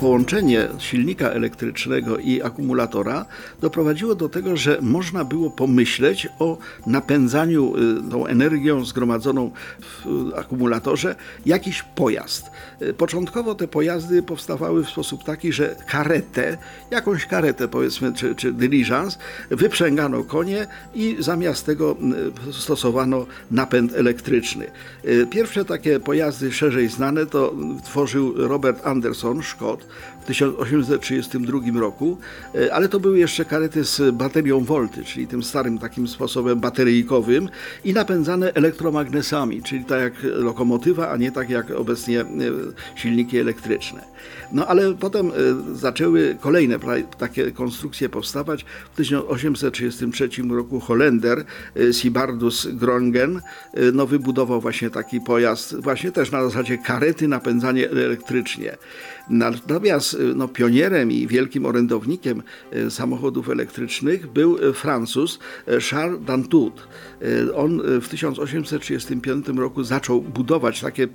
Połączenie silnika elektrycznego i akumulatora doprowadziło do tego, że można było pomyśleć o napędzaniu y, tą energią zgromadzoną w akumulatorze jakiś pojazd. Y, Początkowo te pojazdy powstawały w sposób taki, że karetę, jakąś karetę powiedzmy, czy, czy dyliżans, wyprzęgano konie i zamiast tego y, stosowano napęd elektryczny. Y, Pierwsze takie pojazdy szerzej znane to tworzył Robert Anderson, Szkot, w 1832 roku, e, ale to były jeszcze karety z baterią Volty, czyli tym starym takim sposobem bateryjkowym i napędzane elektromagnesami, czyli tak jak lokomotywa, a nie tak jak obecnie e, silniki elektryczne. No ale potem e, zaczęły kolejne takie konstrukcje powstawać. W 1833 roku Holender Sibardus Grongen no, wybudował właśnie taki pojazd, właśnie też na zasadzie karety napędzanie elektrycznie. Natomiast no, pionierem i wielkim orędownikiem e, samochodów elektrycznych był e, Francuz Charles Dantout. E, On w 1835 roku zaczął budować takie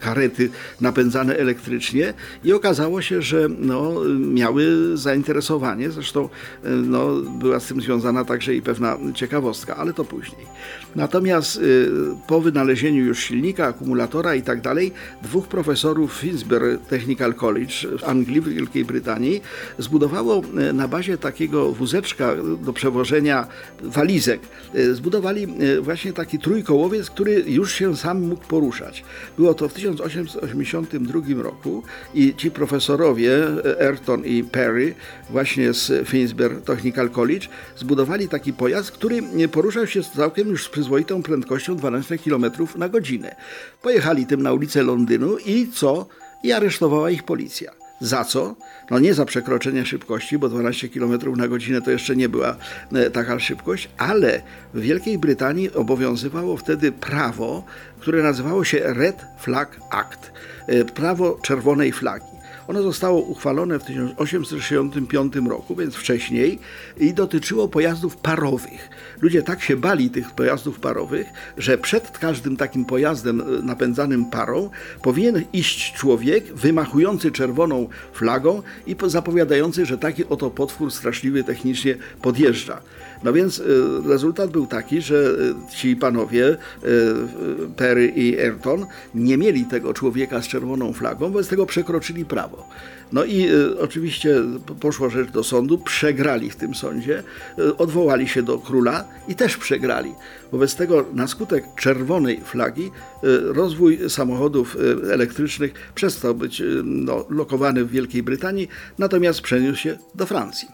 karety napędzane elektrycznie i okazało się, że no, miały zainteresowanie. Zresztą no, była z tym związana także i pewna ciekawostka, ale to później. Natomiast po wynalezieniu już silnika, akumulatora i tak dalej, dwóch profesorów Finsbury Technical College Anglii, w Wielkiej Brytanii, zbudowało e, na bazie takiego wózeczka do przewożenia walizek, e, zbudowali e, właśnie taki trójkołowiec, który już się sam mógł poruszać. Było to w 1882 roku i ci profesorowie Ayrton i Perry właśnie z Finsbury Technical College zbudowali taki pojazd, który poruszał się całkiem już z przyzwoitą prędkością 12 km na godzinę. Pojechali tym na ulicę Londynu i co? I aresztowała ich policja. Za co? No nie za przekroczenie szybkości, bo 12 km na godzinę to jeszcze nie była e, taka szybkość, ale w Wielkiej Brytanii obowiązywało wtedy prawo, które nazywało się Red Flag Act, e, prawo czerwonej flagi. Ono zostało uchwalone w 1865 roku, więc wcześniej, i dotyczyło pojazdów parowych. Ludzie tak się bali tych pojazdów parowych, że przed każdym takim pojazdem e, napędzanym parą powinien iść człowiek wymachujący czerwoną flagą i po- zapowiadający, że taki oto potwór straszliwy technicznie podjeżdża. No więc e, rezultat był taki, że e, ci panowie, Perry i Ayrton, nie mieli tego człowieka z czerwoną flagą, wobec tego przekroczyli prawo. No i e, oczywiście po- poszła rzecz do sądu, przegrali w tym sądzie, e, odwołali się do króla i też przegrali. Wobec tego na skutek czerwonej flagi e, rozwój samochodów elektrycznych przestał być no, lokowany w Wielkiej Brytanii, natomiast przeniósł się do Francji.